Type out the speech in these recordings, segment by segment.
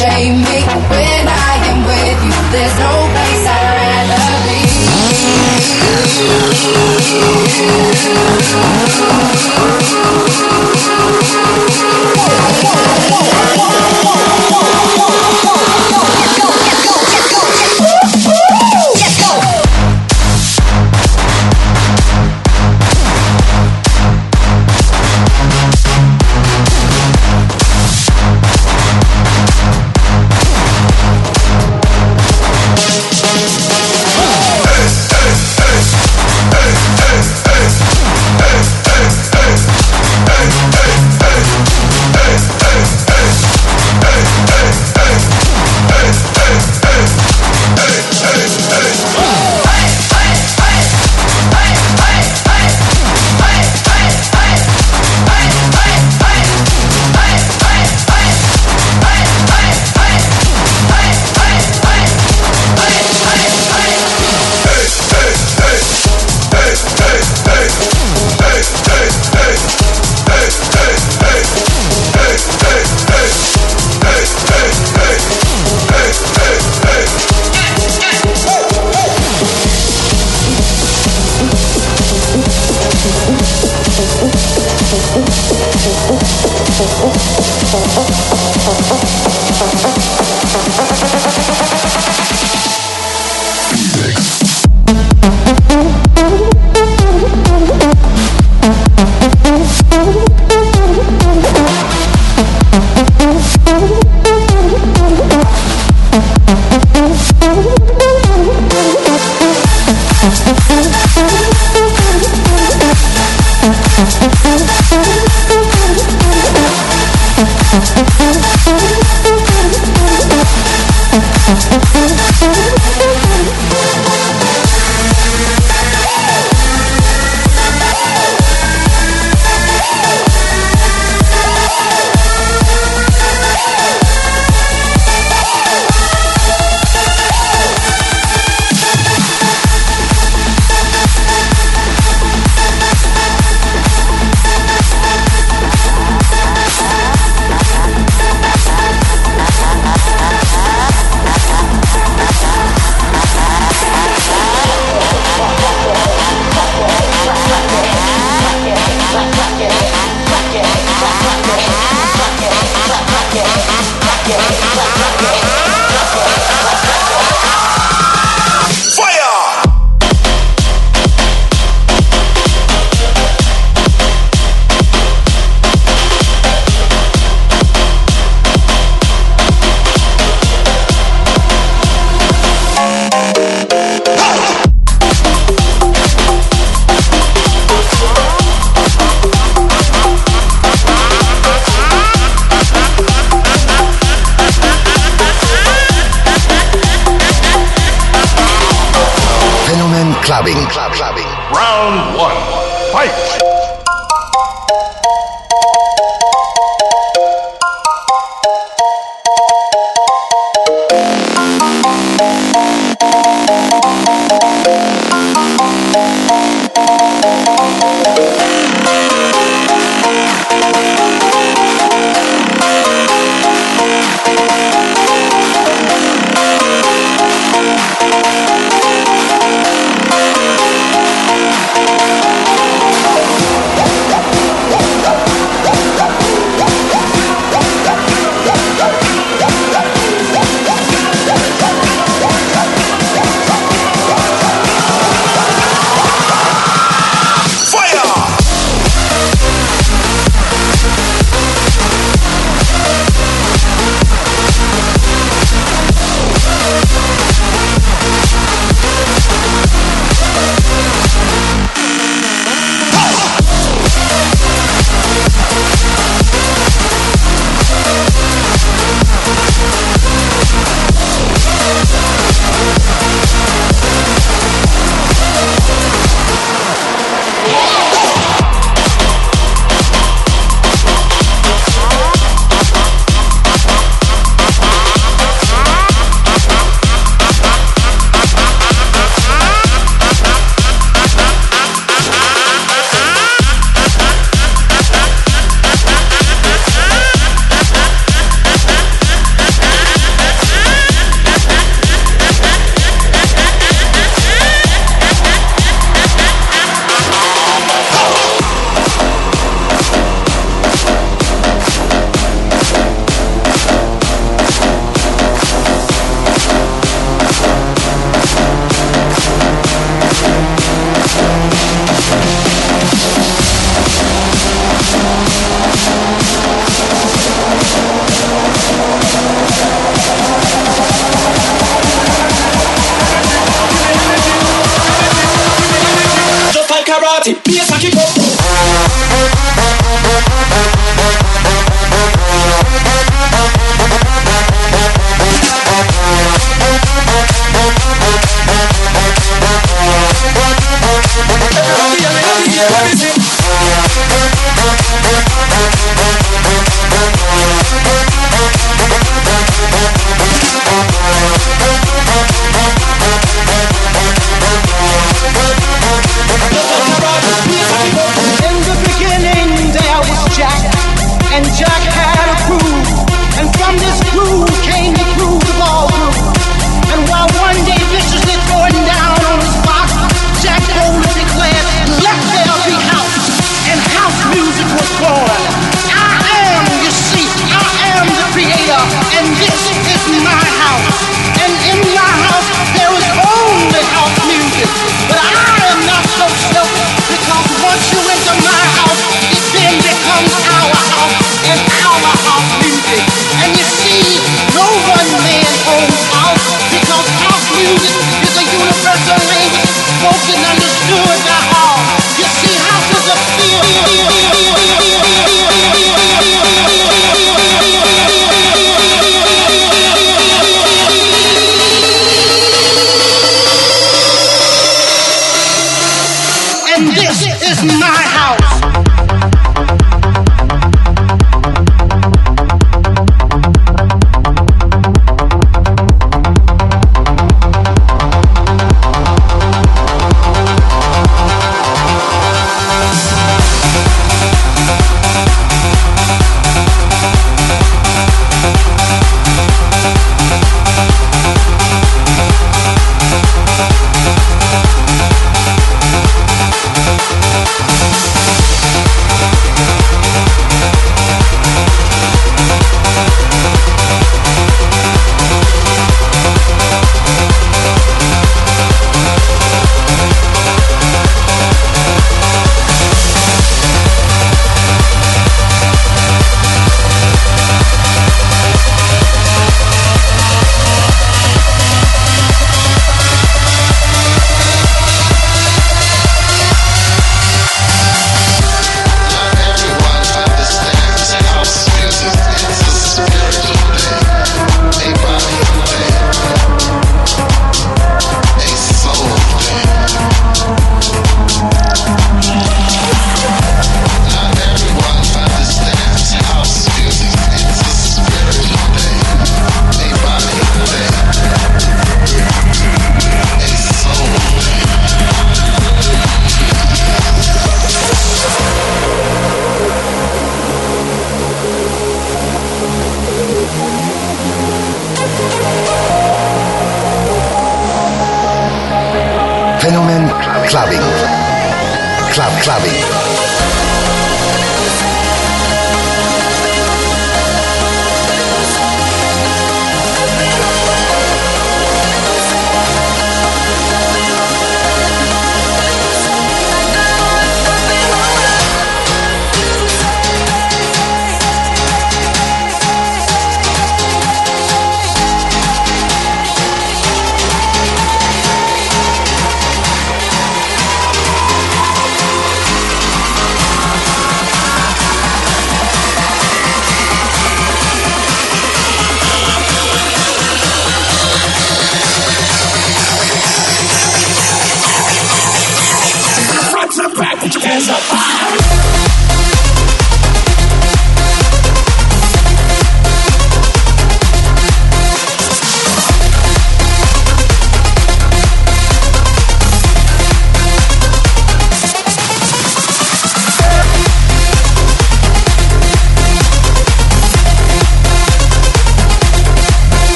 Shame me.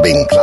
Clubbing.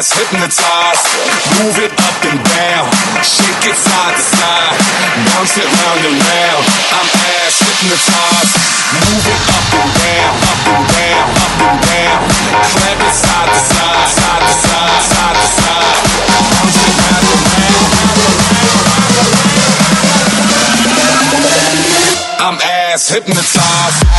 ass hypnotized. Move it up and down, shake it side to side, bounce it round and round. I'm ass hypnotized. Move it up and down, up and down, up and down. Clap it side to side, side to side, side to side. Bounce it round and round, round and round. I'm ass hypnotized.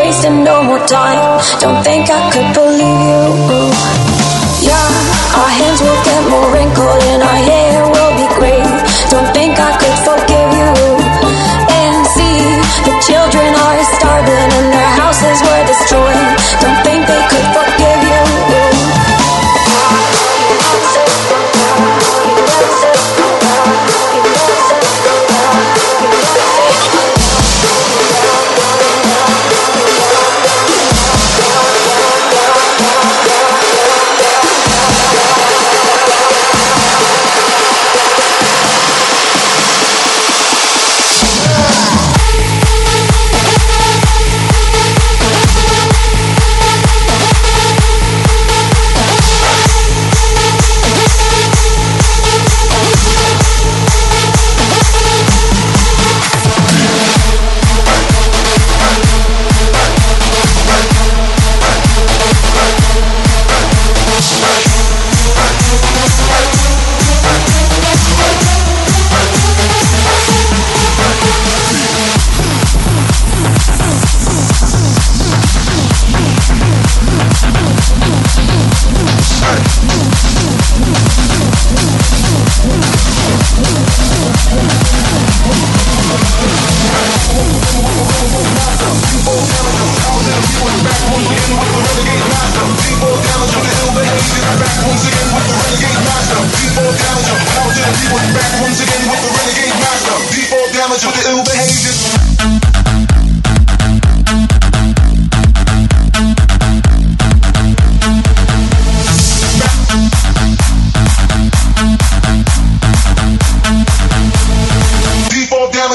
wasting no more time. Don't think I could believe you. Yeah, our hands will get more wrinkled than our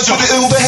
With the ill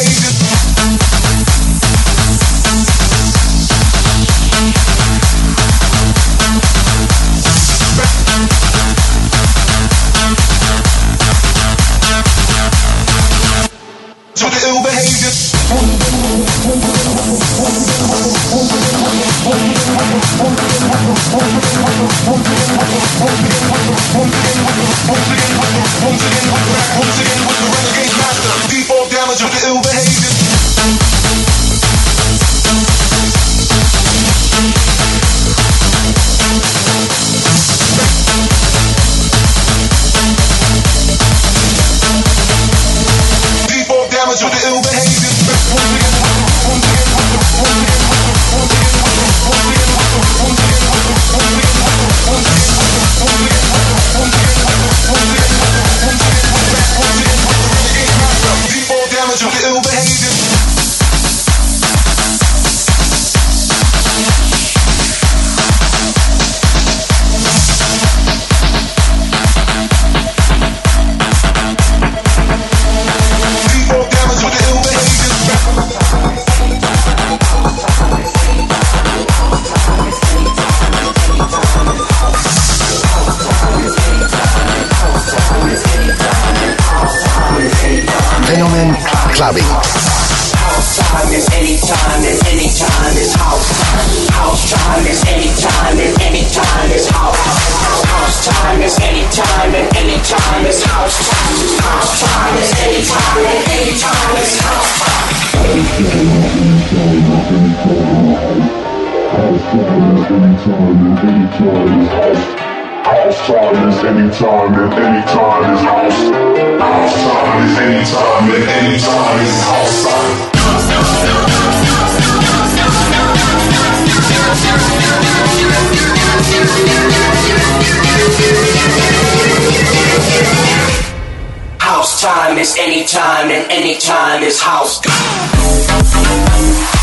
House time is anytime and anytime is house. House time is anytime and anytime is house time. House time is anytime and anytime is house. House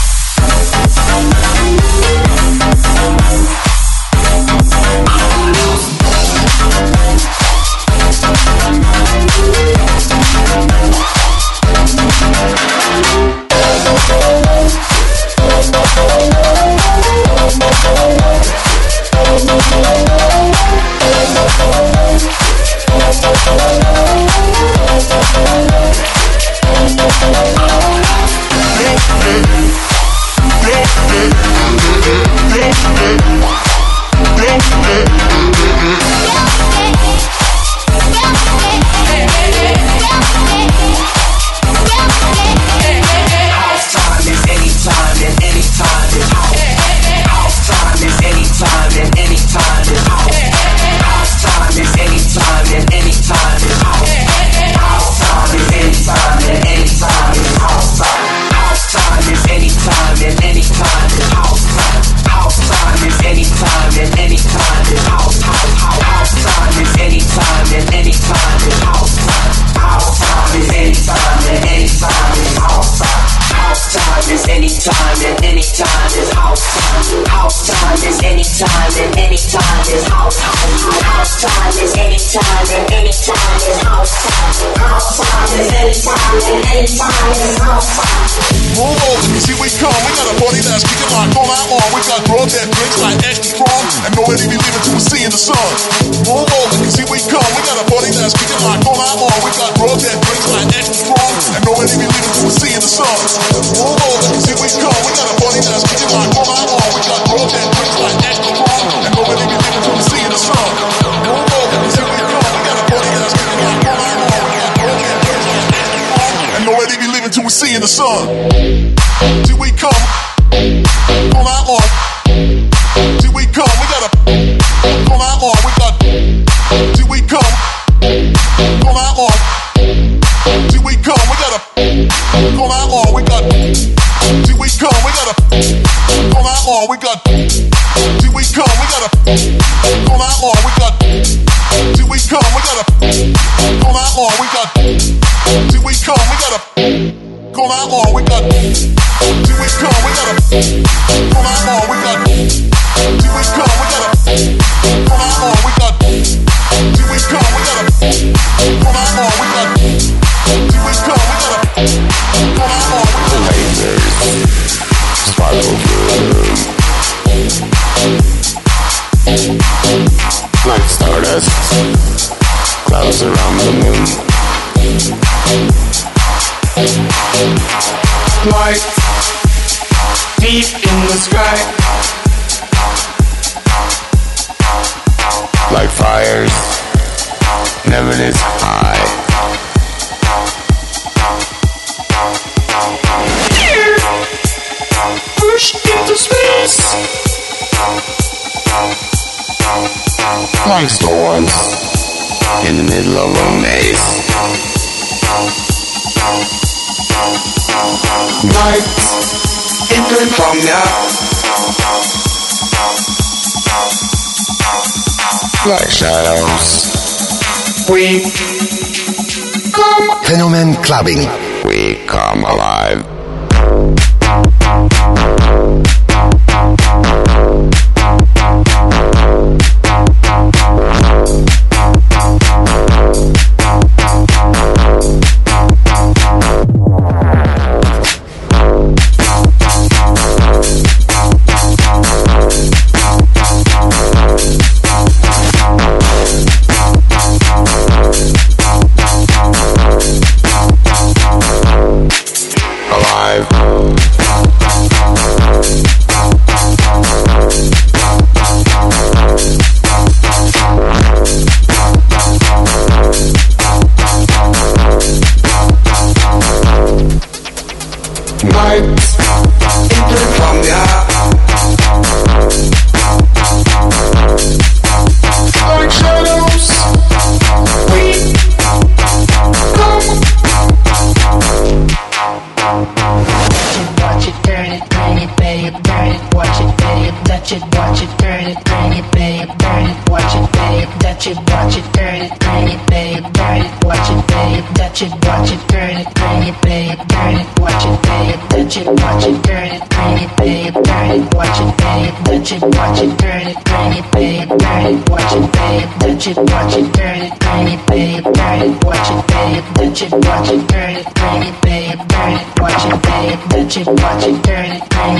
Move over, see we come. We got a party that's kicking like all night long. We got grub that drinks like extra strong, and nobody be leaving till we see in the sun. Move over, see we come. We got a party that's kicking like all night long. We got grub that drinks like extra strong, and nobody be leaving till we see in the sun. Move over, see we come. We got a party that's kicking like all night long. We got grub that drinks like extra strong, and nobody be leaving till we see in the sun. We see in the sun. We come, all night long. Till we come, we gotta all night long. We got till we come, night long. Till we come, we gotta long. We got we come, we gotta all night long. We got till we come, we gotta all night long. We got till we come, we gotta all night long. We got Here we come, we got call out on, we got. Come, we got on, we got. Come, we got on, we got. Come, we got on, we got. Come, we got on, we got. Like stardust, clouds around the moon. Light deep in the sky. Like fires, never this high. Push into space. Like storms in the middle of a maze. Light entering from Like shadows, We Fenomen Clubbing. we come alive. Alive.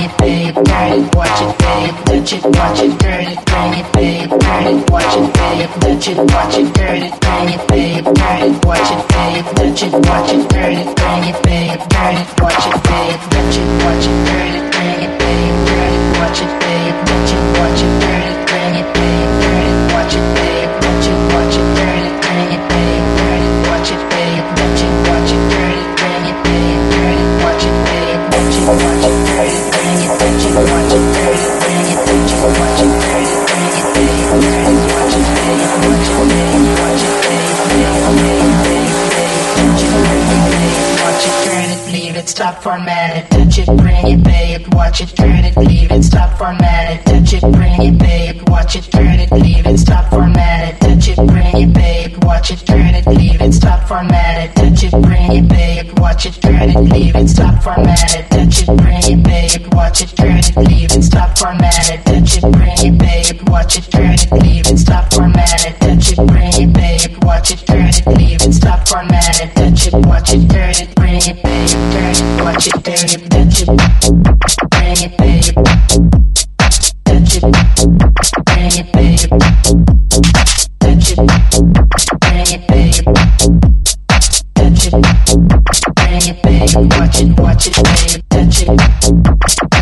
It, bring it, turn it, watch it, babe, touch it, watch it, turn it, bring it, babe, turn it, watch it, babe, touch it, watch it, turn it, bring it, babe, turn it, watch it, babe, touch it, watch it, turn it, bring it, babe, turn it, watch it, babe, touch it, watch it, turn it, bring it, babe, turn it, watch it, babe, touch it, watch it, it, stop, format it, touch it, bring it, babe, watch it, turn it, leave it, stop, format it, touch it, bring it, babe, watch it, turn it, leave it, stop, format it, touch it, bring it, babe, watch it, turn it, leave it, stop, format it, touch it, bring it, babe, watch it, turn it, leave it, stop, format it, touch it, bring it, babe, watch it, turn it, leave it, stop, format it, touch it, bring it, babe, watch it, turn it, leave it, stop, format it, touch it, bring it, babe, watch it, turn it, leave it, stop, format it, touch it, watch it, turn it, bring it, babe, turn it, watch it, turn it, touch it, bring it, babe, touch it, bring it, babe, touch it, bring it, babe, touch it, bring it, babe, watch it, watch it, babe, it, bring it,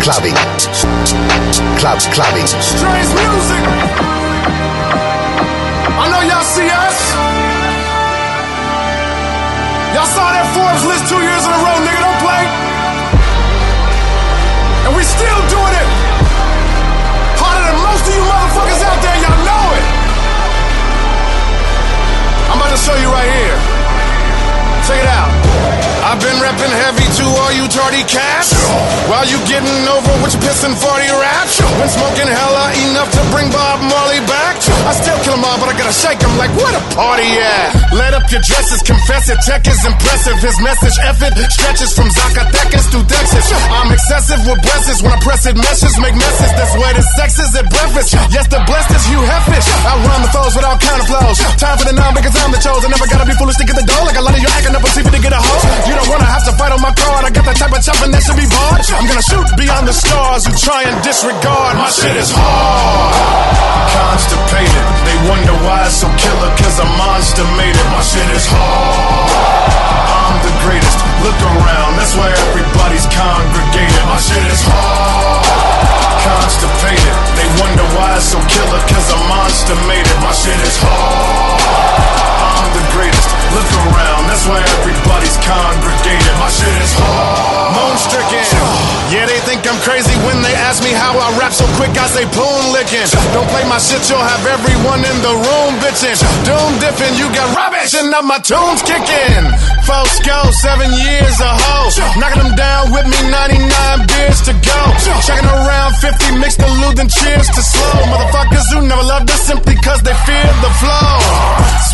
clubbing. Club clubbing. Strange music. I know y'all see us. Y'all saw that Forbes list two years in a row, nigga. Don't play. And we still doing it. Harder than most of you motherfuckers out there. Y'all know it. I'm about to show you right here. Check it out. I've been repping heavy to all you tardy cats. While you getting over with your pissing 40 raps. Been smoking hella enough to bring Bob Marley back. I still kill 'em all, but I gotta shake 'em like what a party at. Let up your dresses, confess it. Tech is impressive. His message effort stretches from Zacatecas to Texas. I'm excessive with blesses when I press it. Meshes make messes. That's where the sex is at breakfast. Yes, the blessed is Hugh Heffish. I run the foes without all kind of flows. Time for the numb because I'm the chosen. Never gotta be foolish to get the dough. Like a lot of you acting up a TV to get a hoe. You don't wanna have to fight on my card. I got that type of chopping that should be barred. I'm gonna shoot beyond the stars You try and disregard. My shit is hard. Constipated. They wonder why it's so killer, cause a monster made it. My shit is hard. I'm the greatest. Look around, that's why everybody's congregated. My shit is hard. Constipated. They wonder why it's so killer, cause a monster made it. My shit is hard. I'm the greatest. Look around, that's why everybody's congregated. My shit is hard. Moan stricken. Yeah, they think I'm crazy when they ask me how I rap so quick. I say poon licking. Don't play my shit, you'll have everyone in the room bitching. Doom dipping, you got rubbish, and now my tunes kicking. Fosco, seven years a hoe. Knocking them down with me, 99 beers to go. Checking around 50 mixed the then cheers to slow. Motherfuckers who never loved us simply cause they fear the flow.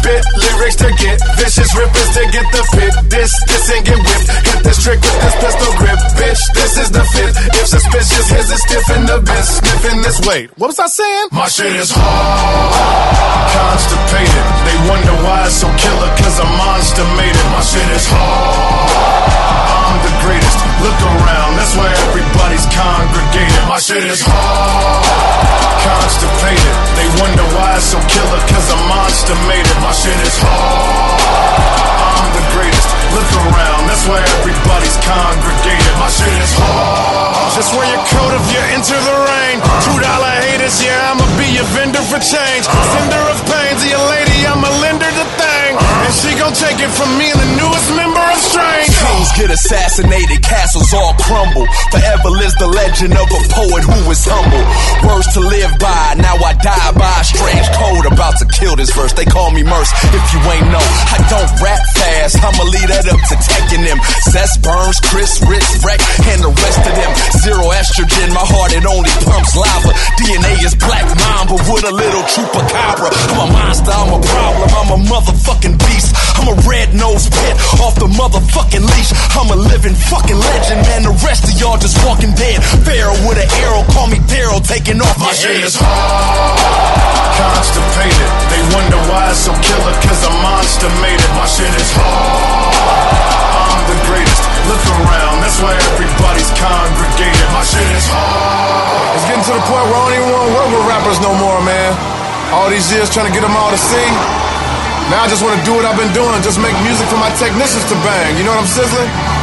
Spit lyrics to get vicious, rippers to get the fit. This, this and get whipped. Hit this trick with this pistol grip, bitch. This is the fit. If suspicious, here's a stiff in the bit. Sniffing this weight. What was I saying? My shit is hard. Constipated. They wonder why it's so killer, cause a monster made it. My shit is hard. I'm the greatest. Look around, that's why everybody's congregated. My shit is hard. Constipated. They wonder why it's so killer, cause a monster made it. My shit is hard. I'm the greatest. Look around, that's why everybody's congregated. My shit is hard. Just wear your coat if you enter the rain. Two dollar haters, yeah, I'ma be your vendor for change. Sender of pain to your lady, I'ma lend her the thing. And she gon' take it from me and the newest member of Strange. Kings get assassinated, castles all crumble. Forever lives the legend of a poet who is humble. Words to live by, now I die by a strange code. About to kill this verse, they call me Murs. If you ain't know, I don't rap fast, I'ma lead that up to taking them. Cess Bernz, Krizz, Rich, Wreck, and the rest of them. Zero estrogen, my heart it only pumps lava. DNA is black mamba with a little chupacabra. I'm a monster, I'm a problem, I'm a motherfucking beast. I'm a red nosed pit off the motherfucking leash. I'm a living fucking legend, man. The rest of y'all just walking dead. Pharaoh with an arrow, call me Daryl, taking off My your shit head. is hard. Constipated. They wonder why it's so killer, cause a monster made it. My shit is hard. I'm the greatest. Look around, that's why everybody's congregated. My shit is hard. It's getting to the point where I don't even want to work with rappers no more, man. All these years trying to get them all to see. Now I just want to do what I've been doing, just make music for my technicians to bang. You know what I'm sizzling?